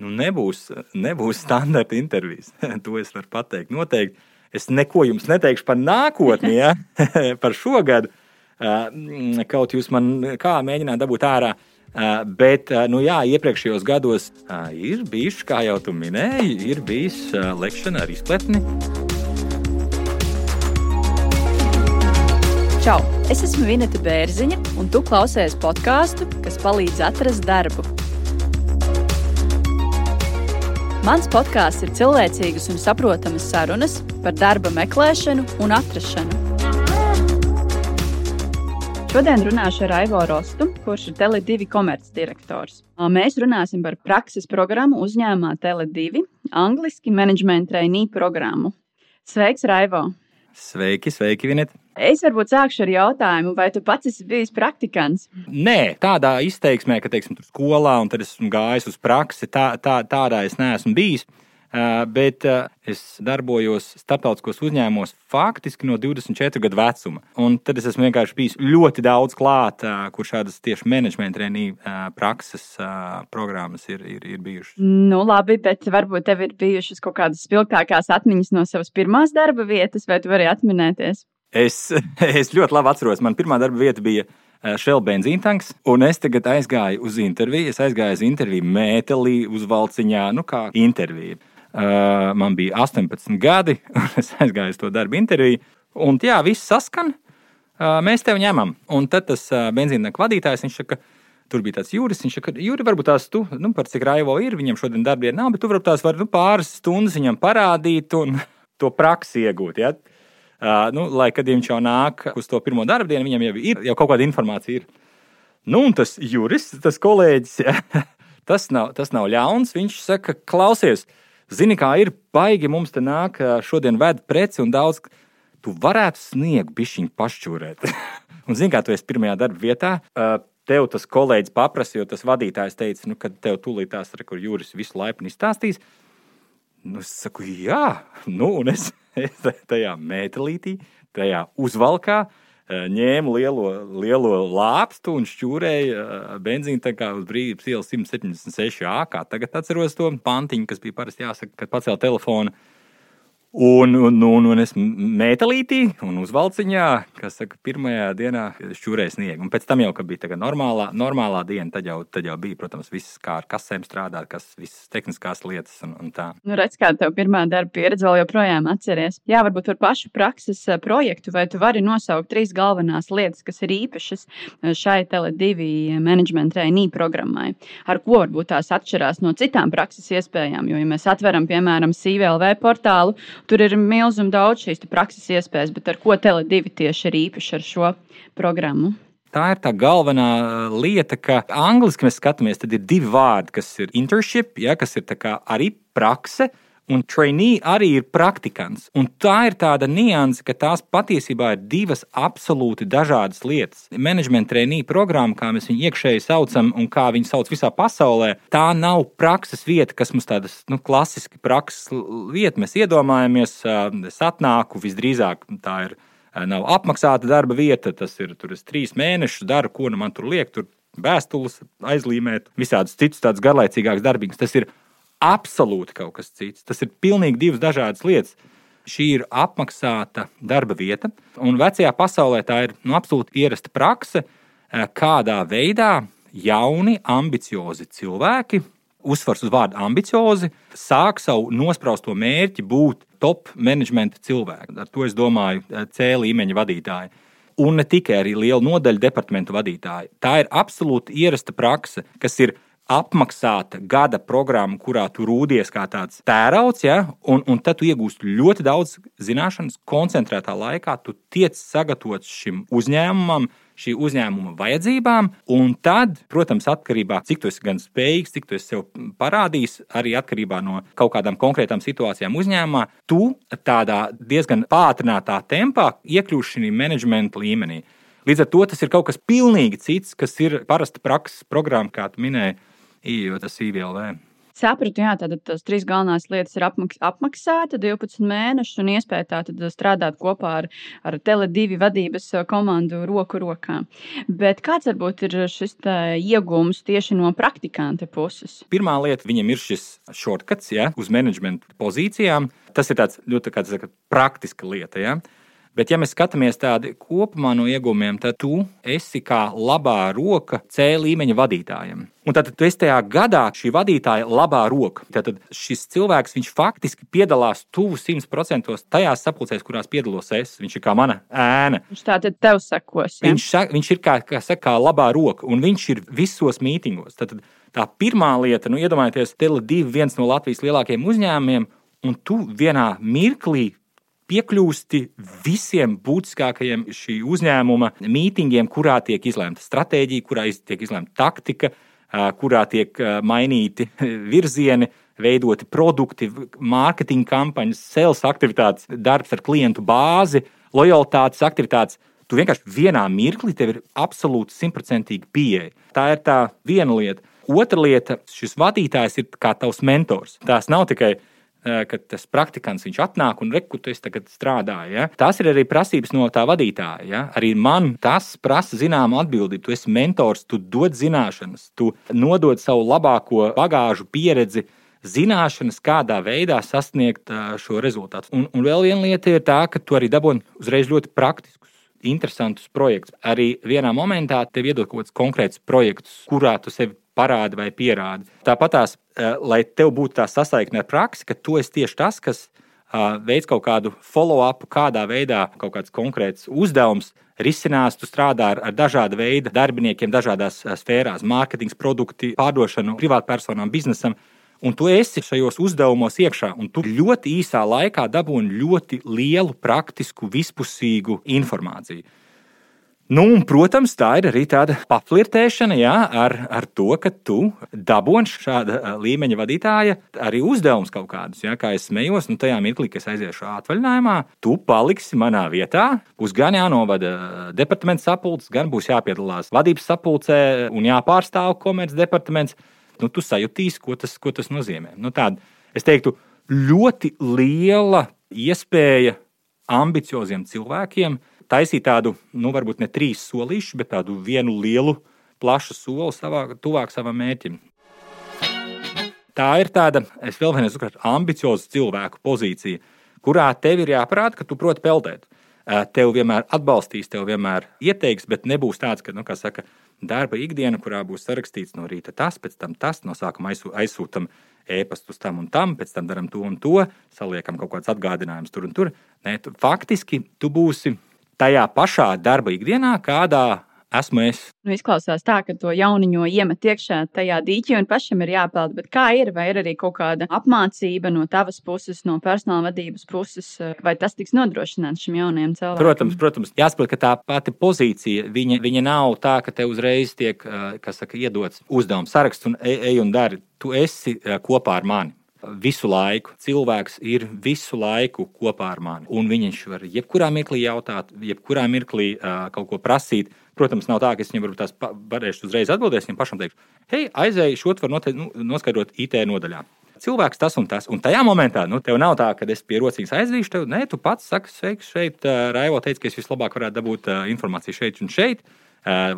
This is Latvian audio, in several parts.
nu, nebūs, nebūs standarta intervijas. to es varu pateikt. Noteikti. Es neko jums neteikšu par nākotni, ja? par šogad. Kaut jūs man kā mēģināt dabūt ārā. Bet, nu jā, iepriekšējos gados ir bijuši, kā jau tu minēji, ir bijis lekšana ar izpletni. Čau! Es esmu Vineta Bērziņa, un tu klausies podkāstu, kas palīdz atrast darbu. Mans podkāsts ir cilvēcīgas un saprotamas sarunas par darba meklēšanu un atrašanu. Šodien runāšu ar Aivo Rostu, kurš ir Tele2 komercdirektors. Mēs runāsim par prakses programmu uzņēmumā Tele2, angliski menedžment trainee programmu. Sveiks, Raivo! Sveiki, sveiki, Vinet! Es varbūt sākšu ar jautājumu, vai tu pats esi bijis praktikants? Nē, tādā izteiksmē, ka, teiksim, tur skolā un tad esmu gājis uz praksi, tā, tā, tādā es neesmu bijis. Bet es darbojos starptautiskos uzņēmumos faktiski no 24 gadu vecuma. Un tad es esmu vienkārši bijis ļoti daudz klāt, kur šādas tieši menedžmenta treniņa prakses programmas ir, ir, ir bijušas. Nu, labi, bet varbūt tev ir bijušas kaut kādas spilgtākās atmiņas no savas pirmās darba vietas, vai tu vari atminēties? Es, es ļoti labi atceros, man pirmā darba vieta bija Shell benzīntanks, un es tagad aizgāju uz interviju. Es aizgāju uz interviju mētelī, uz valciņā, nu kā intervija. Uh, man bija 18 gadi, un es aizgāju uz to darbu interviju. Un jā, viss saskan, uh, mēs tevi ņemam. Un tad tas uh, benzīntanka vadītājs, viņš saka, Tur bija tāds jūris, viņš saka, Jūri, varbūt tās tu, nu, par cik raivo ir, viņam šodien darbiet nav, bet tu varbūt tās vari nu, pāris stundas viņam parādīt un to praksi iegūt. Ja? Uh, nu, lai kad viņš jau nāk uz to pirmo darbu dienu, viņam jau ir jau kaut kāda informācija. Ir. Nu, un tas jurists, tas kolēģis, ja, tas, nav, tas nav ļauns. Viņš saka, klausies, zini, kā ir baigi mums te nāk, šodien ved preci un daudz. Tu varētu sniegt bišķiņu pašķūrēt. un zini, kā tu esi pirmajā darba vietā. Uh, tev tas kolēģis paprasa, jo tas vadītājs teica, nu, ka tev tūlīt tās re, kur jūras visu laipni izstāstīs. Nu, es saku, jā, nu, un es es tajā metālītī, tajā uzvalkā eh, ņēmu lielo, lielo lāpstu un šķūrēju eh, benzīnu tā kā uz brīvības ielas 176 A. Kā tagad atceros to pantiņu, kas bija parasti jāsaka, kad pacēla telefonu. Un, un, un, un es metālītī un uz valciņā, kas saka, pirmajā dienā šķūrēju sniegu. Un pēc tam jau, kad bija tā normālā, normālā diena, tad jau, tad jau bija, protams, viss kā ar kasēm strādāt, kas visas tehniskās lietas un, un tā. Nu, redz, kā tev pirmā darba pieredze vēl joprojām atceries. Jā, varbūt par pašu prakses eh, projektu, vai tu vari nosaukt trīs galvenās lietas, kas ir īpašas eh, šai Tele2 management trainee programmai. Ar ko varbūt tās atšķirās no citām prakses iespējām, jo, ja mēs atveram, piemēram, CVLV portālu, Tur ir milzīgi daudz šīs prakses iespējas, bet ar ko Tele2 tieši ir īpaši ar šo programmu? Tā ir tā galvenā uh, lieta, ka angļuiski mēs skatāmies, tad ir divi vārdi, kas ir internship, ja, kas ir arī prakse, Un trainee arī ir praktikants. Un tā ir tāda nianse, ka tās patiesībā ir divas absolūti dažādas lietas. Management trainee programma, kā mēs viņu iekšēji saucam, un kā viņi sauc visā pasaulē, tā nav prakses vieta, kas mums tādas nu, klasiski prakses vieta. Mēs iedomājamies, es atnāku visdrīzāk tā ir. Nav apmaksāta darba vieta, tas ir tur trīs mēnešus, daru, ko nu man tur liek, tur vēstules aizlīmēt, visādus citus tādus garlaicīgākus darbības. Tas ir absolūti kaut kas cits. Tas ir pilnīgi divas dažādas lietas. Šī ir apmaksāta darba vieta, un vecajā pasaulē tā ir nu, absolūti ierasta prakse, eh, kādā veidā jauni, ambiciozi cilvēki, uzsvars uz vārdu ambiciozi, sāk savu nospraustu mērķi būt top menedžmenta cilvēki. Ar to es domāju, eh, C līmeņa vadītāji. Un ne tikai arī liela nodaļa departamentu vadītāji. Tā ir absolūti ierasta prakse, kas ir apmaksāta gada programma, kurā tu rūdies kā tāds tērauds, ja, un, un tad tu iegūsti ļoti daudz zināšanas, koncentrētā laikā. Tu tiec sagatavots šim uzņēmumam, šī uzņēmuma vajadzībām, un tad, protams, atkarībā no cik tu esi gan spējīgs, cik tu esi sev parādījis, arī atkarībā no kaut kādām konkrētām situācijām uzņēmumā, tu tādā diezgan pātrinātā tempā iekļūsi šī menedžmenta līmenī. Līdz ar to tas ir kaut kas pilnīgi cits, kas ir parasta prakses programma, kā tu minēji, iejot tas IVLV. Sapratu, jā, tātad tās trīs galvenās lietas ir apmaks, apmaksāta 12 mēnešus un iespēja tātad strādāt kopā ar, ar Tele2 vadības komandu roku rokā. Bet kāds varbūt ir šis iegūms tieši no praktikanta puses? Pirmā lieta, viņam ir šis shortcuts ja, uz menedžmenta pozīcijām. Tas ir ļoti kā, praktiska lieta. Ja. Bet, ja mēs skatāmies tādu kopumā no iegūmiem, tad tu esi kā labā roka C līmeņa vadītājiem. Un tad tu esi tajā gadā šī vadītāja labā roka. Tad šis cilvēks faktiski piedalās tuvu 100% tajās sapulcēs, kurās piedalos es. Viņš ir kā mana ēna. Viņš tātad tev sakos. Ja? Viņš, viņš ir kā, kā, saka, kā labā roka, un viņš ir visos mītingos. Tad tā pirmā lieta, nu, iedomājieties, Tele2, viens no Latvijas lielākajiem uzņēmumiem, un tu vienā mirklī piekļūsti visiem būtiskākajiem šī uzņēmuma mītingiem, kurā tiek izlemta stratēģija, kurā tiek izlemta taktika, kurā tiek mainīti virzieni, veidoti produkti, mārketinga kampaņas, sales aktivitātes, darbs ar klientu bāzi, lojalitātes aktivitātes. Tu vienkārši vienā mirklī tev ir absolūti simtprocentīgi pieeja. Tā ir tā viena lieta. Otra lieta, šis vadītājs ir kā tavs mentors. Tās nav tikai kad tas praktikants viņš atnāk un rekrutēs tagad strādāja. Ja? Tas ir arī prasības no tā vadītāja. Ja? Arī man tas prasa zināmu atbildību. Tu esi mentors, tu dod zināšanas, tu nodod savu labāko bagāžu pieredzi. Zināšanas, kādā veidā sasniegt šo rezultātu. Un, un vēl viena lieta ir tā, ka tu arī dabūji uzreiz ļoti praktiskus, interesantus projektus. Arī vienā momentā tev iedod kaut kāds konkrēts projekts, kurā tu sevi parādi vai pierādi. Tāpat tās, eh, lai tev būtu tā sasaikne ar praksi, ka tu esi tieši tas, kas veids kaut kādu follow-up, kādā veidā kaut kāds konkrēts uzdevums risinās. Tu strādā ar, ar dažādu veidu darbiniekiem, dažādās sfērās, mārketings, produkti, pārdošanu, privātpersonām, biznesam. Un tu esi šajos uzdevumos iekšā, un tu ļoti īsā laikā dabūni ļoti lielu, praktisku, vispusīgu informāciju. Nu, un, protams, tā ir arī tāda paflirtēšana jā, ar, ar to, ka tu dabūsi šāda līmeņa vadītāja arī uzdevums kaut kādus. Jā, kā es smējos, nu, tajā mirklī, kad aiziešu atvaļinājumā, tu paliksi manā vietā. Būs gan jānovada departaments sapulces, gan būs jāpiedalās vadības sapulcē un jāpārstāv komerces departaments. Nu, tu sajutīsi, ko tas, ko tas nozīmē. Nu, tāda, es teiktu, ļoti liela iespēja ambicioziem cilvēkiem taisīt tādu, nu, varbūt ne trīs solīšus, bet tādu vienu lielu, plašu soli savā, tuvāk savam mērķim. Tā ir tāda, es vēl vienreiz uzsveru, ambicioza cilvēku pozīcija, kurā tev ir jāparāda, ka tu proti peldēt. Tev vienmēr atbalstīs, tev vienmēr ieteiks, bet nebūs tāds, ka, nu, kā saka, darba ikdiena, kurā būs sarakstīts no rīta tas, pēc tam tas, no sākuma aizsūtam e-pastus tam un tam, pēc tam darām to un to, saliekam kaut kāds atgādinājums tur un tur. Nē, tu, faktiski tu būsi tajā pašā darba ikdienā, kādā esmu es. Nu, izklausās tā, ka to jauniņo iemet iekšā tajā dīķī un pašam ir jāpeld. Bet kā ir? Vai ir arī kaut kāda apmācība no tavas puses, no personāla vadības puses, vai tas tiks nodrošināts šim jaunajam cilvēkam? Protams, protams. Jāsaprot, ka tā pati pozīcija, viņa, viņa nav tā, ka te uzreiz tiek, kas saka, iedots uzdevums saraksts un ej, ej un dari. Tu esi kopā ar mani visu laiku. Cilvēks ir visu laiku kopā ar mani. Un viņš var jebkurā mirklī jautāt, jebkurā mirklī uh, kaut ko prasīt. Protams, nav tā, ka es viņam varbūt tās varēšu uzreiz atbildēt. Viņam pašam teikšu, hei, aizēju šo var note, nu, noskaidrot IT nodaļā. Cilvēks tas un tas. Un tajā momentā, nu, tev nav tā, ka es pie rociņas aizvīšu tevi. Nē, tu pats saki, sveiks, šeit. Raivo teica, ka es vislabāk varētu dabūt informāciju šeit un šeit. Eh,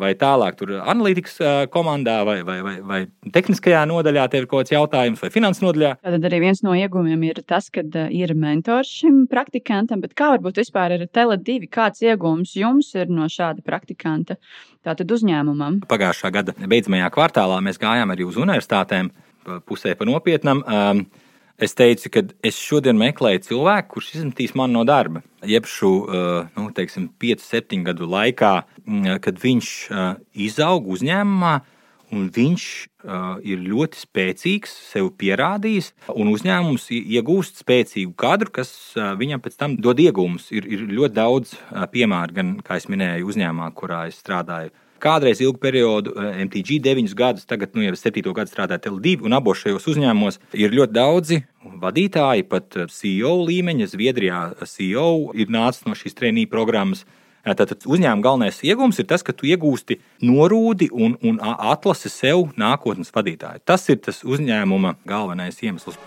vai tālāk tur analītikas eh, komandā, vai, vai, vai, vai tehniskajā nodaļā, tev ir kaut kāds jautājums, vai finanses nodaļā. Tad arī viens no iegūmiem ir tas, ka eh, ir mentors šim praktikantam, bet kā varbūt vispār ir Tele2, kāds iegūms jums ir no šāda praktikanta tātad uzņēmumam? Pagājušā gada beidzamajā kvartālā mēs gājām arī uz universitātēm, pusē pa nopietnam. Um, Es teicu, ka es šodien meklēju cilvēku, kurš izmetīs mani no darba. Jeb šo nu, teiksim, 5, 7 gadu laikā, kad viņš izaug uzņēmumā, un viņš ir ļoti spēcīgs, sev pierādījis, un uzņēmums iegūst spēcīgu kadru, kas viņam pēc tam dod iegūmus. Ir, ir ļoti daudz piemēru, gan, kā jau minēju, uzņēmumā, kurā es strādāju Kādreiz ilgu periodu, eh, MTG 9 gadus, tagad nu, jau 7 gadu strādāju Tele2, un abos šajos uzņēmumos ir ļoti daudzi vadītāji, pat eh, CEO līmeņa. Zviedrijā CEO ir nācis no šīs treniņa programmas. Tātad uzņēmuma galvenais iegūms ir tas, ka tu iegūsti norūdi un, un atlasi sev nākotnes vadītāju. Tas ir tas uzņēmuma galvenais iemesls.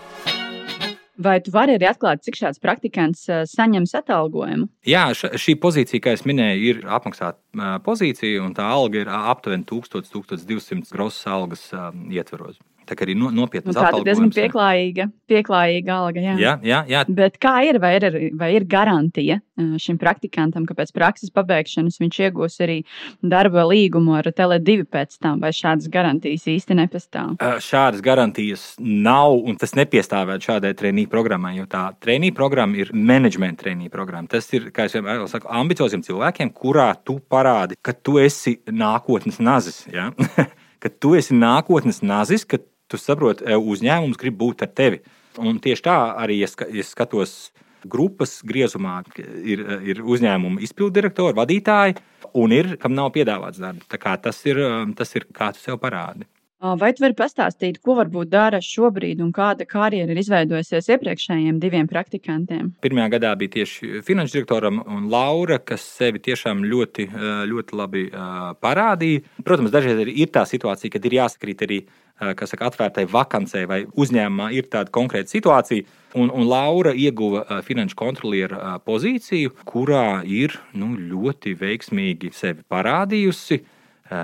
Vai tu vari arī atklāt, cik šāds praktikants saņems atalgojumu? Jā, šī pozīcija, kā jau minēju, ir apmaksāta pozīcija, un tā alga ir aptuveni 1000-1200 grosas algas ietvaros. Tā arī no, nopietnas nu, tā ir diezgan pieklājīga, pieklājīga alga. Jā. Jā, jā, jā. Bet kā ir, vai ir, vai ir garantija šim praktikantam, ka pēc prakses pabeigšanas viņš iegūs arī darba līgumu ar Tele2 pēc tam, vai šādas garantijas īsti nepastāv? Šādas garantijas nav, un tas nepiestāvētu šādai treniņu programmai, jo tā treniņu programma ir menedžmenta treniņu programma. Tas ir, kā jau vienmēr saku, ambicioziem cilvēkiem, kurā tu parādi, ka tu esi nākotnes nazis. Ja? ka tu esi nākotnes nazis, ka tu saproti, uzņēmums grib būt ar tevi. Un tieši tā arī es, es skatos grupas griezumā, ir, ir uzņēmuma izpilddirektori, vadītāji, un ir, kam nav piedāvāts darbs. Tas ir, tas ir kā tu sev parādi. Vai tu vari pastāstīt, ko varbūt dara šobrīd un kāda karjera ir izveidojusies iepriekšējiem diviem praktikantiem? Pirmajā gadā bija tieši finanšu direktoram un Laura, kas sevi tiešām ļoti, ļoti labi parādīja. Protams, dažreiz ir tā situācija, kad ir jāsakrīt arī saka, atvērtai vakancei vai uzņēmumā ir tāda konkrēta situācija. Un, un Laura ieguva finanšu kontroliera pozīciju, kurā ir nu, ļoti veiksmīgi sevi parādījusi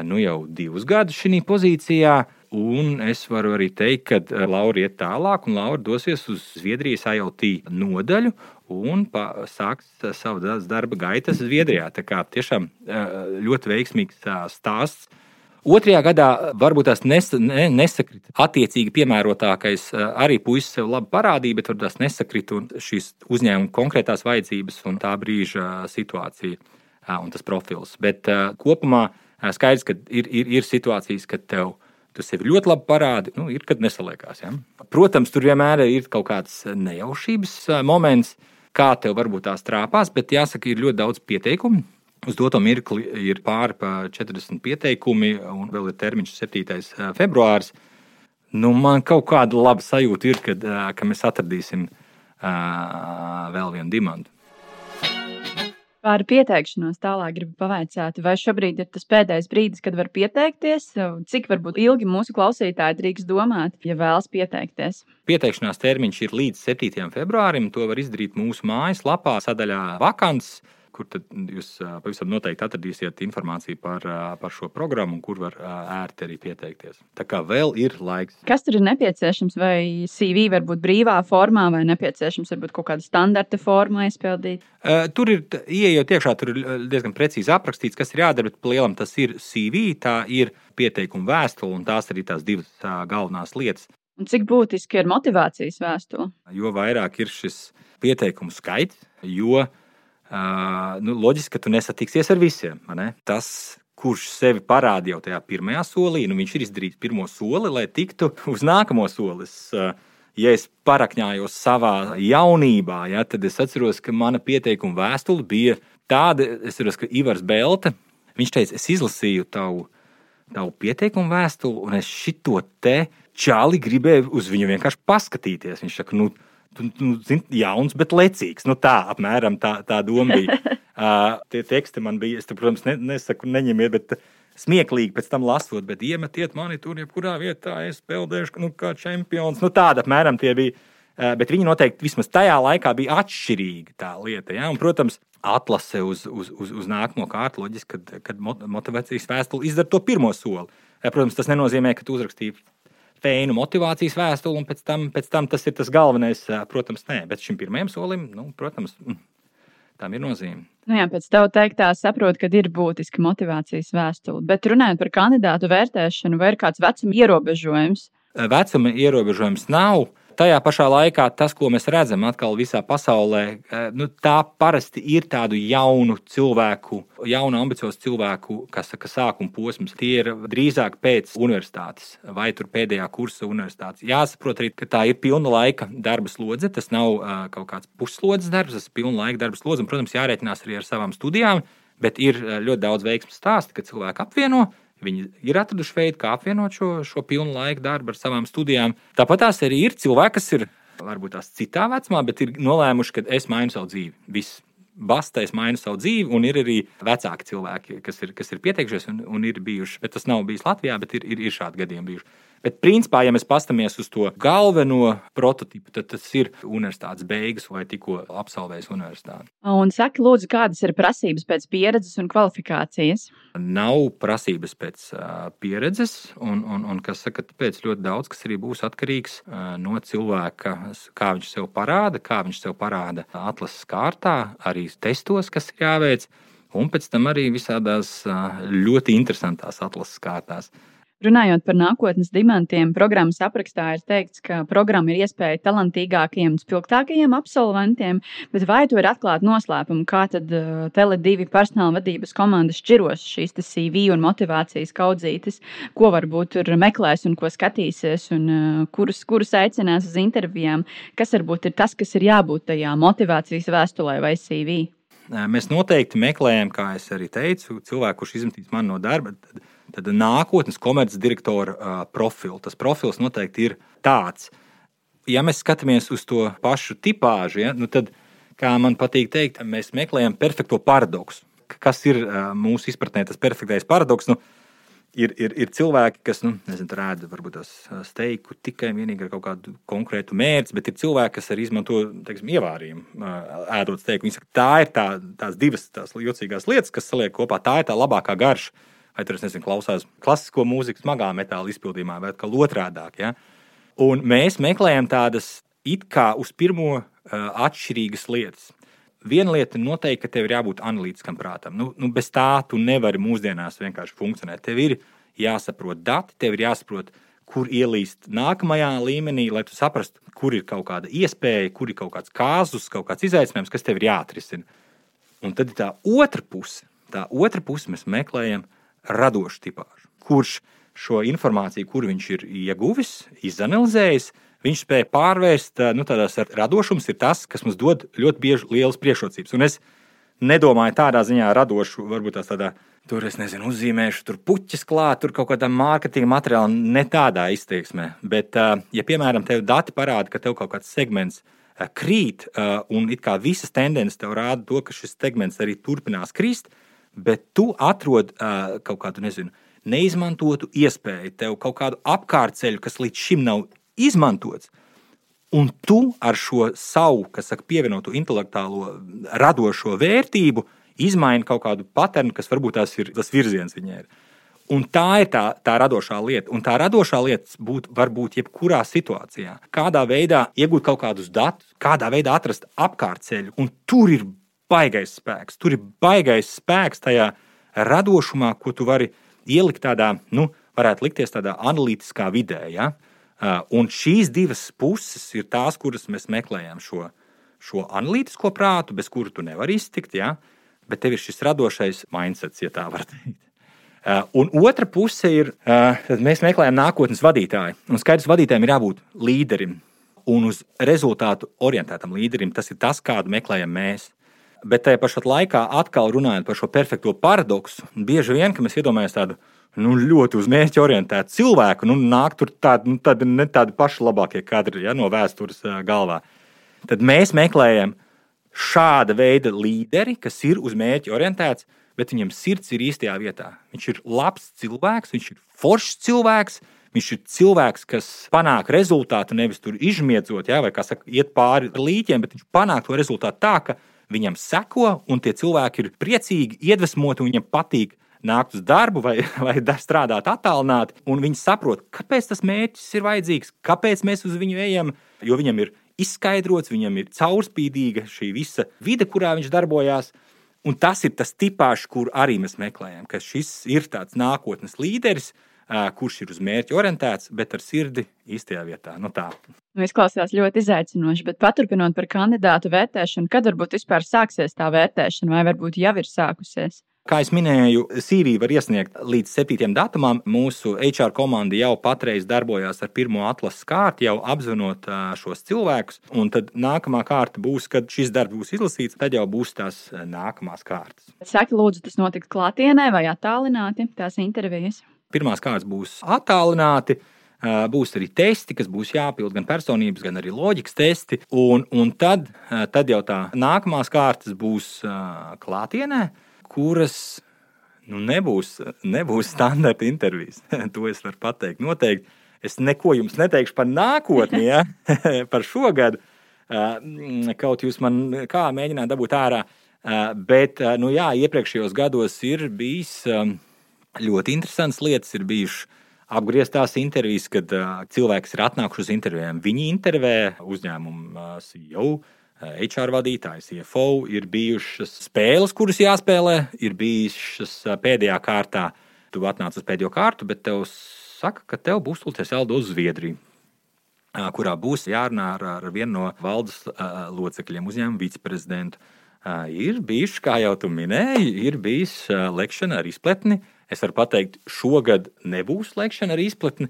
nu jau divus gadus šajā pozīcijā. Un es varu arī teikt, ka Laura iet tālāk, un Laura dosies uz Zviedrijas IoT nodaļu un sāks savu darba gaitu Zviedrijā. Tā kā tiešām ļoti veiksmīgs stāsts. Otrajā gadā varbūt tās nes, ne, nesakrita. Attiecīgi piemērotākais arī puisis sev labi parādīja, bet varbūt tās nesakrita šīs uzņēmuma konkrētās vajadzības un tā brīža situācija un tas profils. Bet kopumā Skaidrs, ka ir, ir, ir situācijas, kad tev tu sevi ļoti labi parādi, nu, ir, kad nesaliekās. Ja? Protams, tur vienmēr ir kaut kāds nejaušības moments, kā tev varbūt tās trāpās, bet jāsaka, ir ļoti daudz pieteikumu. Uz doto mirkli ir pāri pa 40 pieteikumi, un vēl ir termiņš 7. februāris. Nu, man kaut kāda laba sajūta ir, kad, ka mēs atradīsim uh, vēl vienu dimantu. Par pieteikšanos tālāk gribu pavaicāt, vai šobrīd ir tas pēdējais brīdis, kad var pieteikties? Cik varbūt ilgi mūsu klausītāji drīkst domāt, ja vēlas pieteikties? Pieteikšanās termiņš ir līdz 7. februārim. To var izdarīt mūsu mājaslapā, sadaļā vakants kur jūs pavisam noteikti atradīsiet informāciju par, par šo programmu, kur var ērti arī pieteikties. Tā kā vēl ir laiks. Kas tur ir nepieciešams? Vai CV var būt brīvā formā, vai nepieciešams varbūt kaut kāda standarta formā aizpildīt? Tur ir, ieejot iekšā, tur ir diezgan precīzi aprakstīts, kas ir jādara, bet lielam tas ir CV, tā ir pieteikuma vēstule, un tās arī tās divas galvenās lietas. Un cik būtiski ir motivācijas vēstule? Jo vairāk ir šis pieteikumu skaits, jo Uh, nu, loģiski, ka tu nesatiksies ar visiem. Ne? Tas, kurš sevi parādīja jau tajā pirmajā solī, nu, viņš ir izdarījis pirmo soli, lai tiktu uz nākamo soli. Uh, ja es parakņājos savā jaunībā, ja, tad es atceros, ka mana pieteikuma vēstule bija tāda, es atceros, ka Ivars Belta, viņš teica, es izlasīju tavu, tavu pieteikumu vēstuli, un es šito te čāli gribēju uz viņu vienkārši paskatīties. Viņš saka, nu, tu, tu zini, jauns, bet lecīgs. Nu, tā apmēram tā, tā doma bija. uh, tie teksti man bija, es, te, protams, ne, nesaku, neņemiet, bet smieklīgi pēc tam lasot, bet iemetiet mani tur, jebkurā vietā, es peldēšu nu, kā čempions. Nu, tāda apmēram tie bija. Uh, bet viņi noteikti vismaz tajā laikā bija atšķirīga tā lieta. Ja? Un, protams, atlase uz, uz, uz, uz nākamo kārtu, loģiski, kad, kad motivācijas vēstule izdara to pirmo soli. Protams, tas nenozīmē, ka tu uzrakstīji feinu motivācijas vēstuli, un pēc tam, pēc tam tas ir tas galvenais. Protams, nē, bet šim pirmajam solim, nu, protams, mm, tam ir nozīme. Nu jā, pēc tev teiktā saprotu, ka ir būtiski motivācijas vēstule. Bet runājot par kandidātu vērtēšanu, vai ir kāds vecuma ierobežojums? Vecuma ierobežojums nav tajā pašā laikā tas, ko mēs redzam atkal visā pasaulē, eh, nu, tā parasti ir tādu jaunu cilvēku, jaunu, ambiciozu cilvēku, kas saka, sākuma posms. Tie ir drīzāk pēc universitātes vai pēdējā kursa universitātes. Jāsaprot arī, ka tā ir pilna laika darba slodze. Tas nav uh, kaut kāds pusslodzes darbs, tas ir pilna laika darba slodze. Un, protams, jārēķinās arī ar savām studijām, bet ir ļoti daudz veiksmju stāstu, kad cilvēki apvieno Viņi ir atraduši veidu, kā apvienot šo, šo pilnu laiku darbu ar savām studijām. Tāpat tās arī ir cilvēki, kas ir varbūt tās citā vecumā, bet ir nolēmuši, ka es mainu savu dzīvi. Viss. bastais maina savu dzīvi, un ir arī vecāki cilvēki, kas ir, kas ir pieteikušies un, un ir bijuši. Bet tas nav bijis Latvijā, bet ir, ir, ir šādi gadījumi bijuši. Bet, principā, ja mēs paskatāmies uz to galveno prototipu, tad tas ir universitātes beigas vai tikko absolvējis universitāti. Un saki, lūdzu, kādas ir prasības pēc pieredzes un kvalifikācijas? Nav prasības pēc uh, pieredzes, un, un, un kas saka, tāpēc ļoti daudz kas arī būs atkarīgs uh, no cilvēka, kā viņš sev parāda, kā viņš sev parāda atlases kārtā, arī testos, kas ir jāveic, un pēc tam arī visādās uh, ļoti interesantās atlases kārtās. Runājot par nākotnes dimantiem, programmas aprakstā ir teikts, ka programma ir iespēja talantīgākajiem un spilgtākajiem absolventiem, bet vai tu vari atklāt noslēpumu, kā tad uh, Tele2 personāla vadības komanda šķiros šīs CV un motivācijas kaudzītes, ko varbūt tur meklēs un ko skatīsies, un uh, kurus, kurus aicinās uz intervijām, kas varbūt ir tas, kas ir jābūt tajā motivācijas vēstulē vai CV? Mēs noteikti meklējam, kā jau arī teicu, cilvēku, kurš izmetīs mani no darba. Tad tad nākotnes komercdirektora uh, profilu. Tas profils noteikti ir tāds. Ja mēs skatāmies uz to pašu tipāžu, ja, nu tad, kā man patīk teikt, mēs meklējam perfekto paradoksu. Kas ir uh, mūsu izpratnē tas perfektais paradoks? Nu, ir, ir, ir cilvēki, kas nu, nezinu, rāda varbūt tās steiku tikai vienīgi ar kaut kādu konkrētu mērķi, bet ir cilvēki, kas arī izmanto teiksim, ievārījumu, ēdot steiku. Viņi saka, tā ir tā, tās divas tās jocīgās lietas, kas saliek kopā. Tā ir tā labākā garša vai tur nezinu, klausās klasisko mūziku, smagā metāla izpildījumā, vai atkal otrādāk. Ja? Un mēs meklējam tādas it kā uz pirmo uh, atšķirīgas lietas. Viena lieta noteikti, ka tev ir jābūt analītiskam prātam. Nu, nu, bez tā tu nevari mūsdienās vienkārši funkcionēt. Tev ir jāsaprot dati, tev ir jāsaprot, kur ielīst nākamajā līmenī, lai tu saprastu, kur ir kaut kāda iespēja, kur ir kaut kāds kāzus, kaut kāds izaicinājums, kas tev ir jāatrisina. Un tad ir tā otra puse. Tā otra puse mēs meklējam, uh, radošu tipāžu, kurš šo informāciju, kur viņš ir ieguvis, izanalizējis, viņš spēja pārvērst nu, tādās radošums, ir tas, kas mums dod ļoti bieži lielas priekšrocības. Un es nedomāju tādā ziņā radošu, varbūt tādā. Tur es nezinu, uzzīmēšu, tur puķis klāt, tur kaut kādā mārketinga materiālā, ne tādā izteiksmē. Bet, ja, piemēram, tev dati parāda, ka tev kaut kāds segments krīt, un it kā visas tendences tev rāda to, ka šis segments arī turpinās krist, bet tu atrod uh, kaut kādu, nezinu, neizmantotu iespēju, tev kaut kādu apkārtceļu, kas līdz šim nav izmantots. Un tu ar šo savu, kas saka, pievienotu intelektuālo, radošo vērtību, izmaini kaut kādu paternu, kas varbūt tas ir tas virziens viņai. Un tā ir tā, tā radošā lieta. Un tā radošā lieta būt, var būt jebkurā situācijā. Kādā veidā iegūt kaut kādus datus, kādā veidā atrast apkārtceļu. Un tur ir baigais spēks. Tur ir baigais spēks tajā radošumā, ko tu vari ielikt tādā, nu, varētu likties tādā analītiskā vidē. Ja? Un šīs divas puses ir tās, kuras mēs meklējam šo, šo analītisko prātu, bez kura tu nevari iztikt. Ja? Bet tev ir šis radošais mindsets, ja tā var teikt. Un otra puse ir, kad mēs meklējam nākotnes vadītāju. Un skaidrs, vadītājiem ir jābūt līderim un uz rezultātu orientētam līderim. Tas ir tas, kādu meklējam mēs. Bet tajā pašā laikā, atkal runājot par šo perfekto paradoksu, bieži vien mēs iedomājamies tādu nu, ļoti uz mērķa orientētu cilvēku, nu, nāk tur tādi, nu, tādi, ne tādi paši labākie kadri ja, no vēstures galvā. Tad mēs meklējam šāda veida līderi, kas ir uz mērķa orientēts, bet viņam sirds ir īstajā vietā. Viņš ir labs cilvēks, viņš ir foršs cilvēks. Viņš ir cilvēks, kas panāk rezultātu nevis tur izmiedzot, ja, vai kā saka, iet pāri līķiem, bet viņš panāk to rezultātu tā, ka viņam seko, un tie cilvēki ir priecīgi, iedvesmoti, un viņiem patīk nākt uz darbu vai, vai strādāt attālināti. Viņi saprot, kāpēc tas mērķis ir vajadzīgs, kāpēc mēs uz viņu ejam, jo viņam ir izskaidrots, viņam ir caurspīdīga šī visa vide, kurā viņš darbojās. Un tas ir tas tipāžs, kur arī mēs meklējam, ka šis ir tāds nākotnes līderis, kurš ir uz mērķi orientēts, bet ar sirdi īstajā vietā. Nu, tā. Nu, izklausās ļoti izaicinoši, bet paturpinot par kandidātu vērtēšanu, kad varbūt vispār sāksies tā vērtēšana, vai varbūt jau ir sākusies? Kā jau minēju, CV var iesniegt līdz 7. datumam. Mūsu HR komanda jau patreiz darbojās ar pirmo atlases kārtu, jau apzvanot šos cilvēkus. Un tad nākamā kārta būs, kad šis darbs būs izlasīts, tad jau būs tās nākamās kārtas. Saki, lūdzu, tas notiks klātienē vai attālināti, tās intervijas? Pirmās kārtas būs attālināti. Būs arī testi, kas būs jāpild, gan personības, gan arī loģikas testi. Un, un tad, tad jau tā nākamās kārtas būs klātienē, kuras nu, nebūs, nebūs standarta intervijas. to es varu pateikt. Noteikti. Es neko jums neteikšu par nākotni, ja? par šo gadu. Kaut jūs man kā mēģināt dabūt ārā. Bet nu, jā, iepriekšējos gados ir bijis ļoti interesants lietas, ir bijušas apgrieztās intervijas, kad uh, cilvēks ir atnākuši uz intervijām. Viņi intervē uzņēmumu uh, CEO. HR vadītājs, CFO, ir bijušas spēles, kuras jāspēlē, ir bijušas pēdējā kārtā. Tu atnāc uz pēdējo kārtu, bet tev saka, ka tev būs jālido uz Zviedriju, kurā būs jārunā ar, ar vienu no valdes locekļiem, uzņēmuma viceprezidentu. Ir bijuši, kā jau tu minēji, ir bijis lekšana ar izpletni Es varu pateikt, šogad nebūs slēgšana ar izplatni,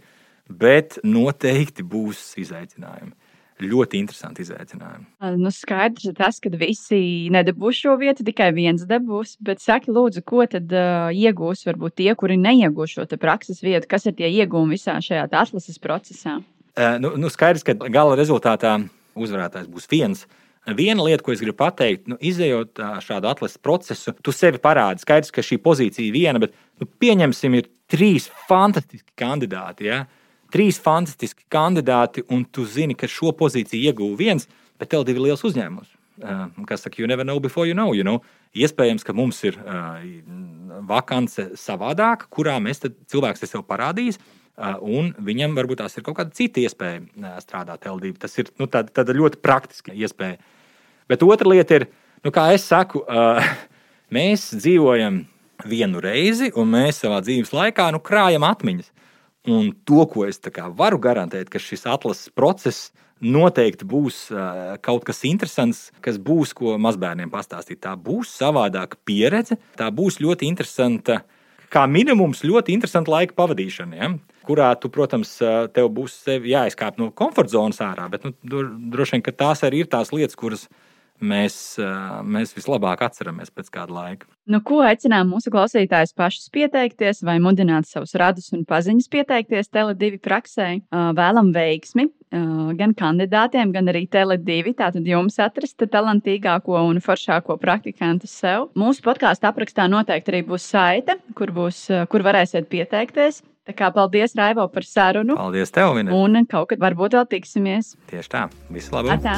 bet noteikti būs izaicinājumi. Ļoti interesanti izaicinājumi. Nu, skaidrs ir tas, ka visi nedabūs šo vietu, tikai viens dabūs. Bet saki, lūdzu, ko tad uh, iegūs varbūt tie, kuri neiegūs šo prakses vietu? Kas ir tie iegūmi visā šajā atlases procesā? Uh, nu, nu, skaidrs, ka gala rezultātā uzvarētājs būs viens. Viena lieta, ko es gribu pateikt, nu, izējot šādu atlases procesu, tu sevi parādi. Skaidrs, ka šī pozīcija ir viena, bet nu, pieņemsim, ir trīs fantastiski kandidāti. Ja? Trīs fantastiski kandidāti, un tu zini, ka šo pozīciju ieguva viens, bet tev divi liels uzņēmums. Uh, kas saka, you never know before you know. You know? Iespējams, ka mums ir uh, vakance savādāka, kurā mēs cilvēks sev parādīs. Uh, un viņam varbūt tās ir kaut kāda cita iespēja uh, strādāt LD. Tas ir nu, tāda, tāda ļoti praktiska iespēja. Bet otra lieta ir, nu, kā es saku, uh, mēs dzīvojam vienu reizi, un mēs savā dzīves laikā nu, krājam atmiņas. Un to, ko es varu garantēt, ka šis atlases process noteikti būs uh, kaut kas interesants, kas būs ko mazbērniem pastāstīt. Tā būs savādāka pieredze, tā būs ļoti interesanta, kā minimums, ļoti interesanta laika pavadīšana. Ja? kurā tu, protams, tev būs jāizkāp no komforta zonas ārā. Bet nu, droši vien tās arī ir tās lietas, kuras mēs, mēs vislabāk atceramies pēc kāda laika. Nu, ko aicinām mūsu klausītājus pašus pieteikties, vai mudināt savus radus un paziņas pieteikties Tele2 praksē? Vēlam veiksmi gan kandidātiem, gan arī Tele2. Tātad jums atrast talantīgāko un foršāko praktikantu sev. Mūsu podkāstu aprakstā noteikti arī būs saite, kur, būs, kur varēsiet pieteikties. Tā kā paldies, Raivo, par sarunu. Paldies, tev, Vina. Un kaut kad varbūt vēl tiksimies. Tieši tā. Visu labu. Atā.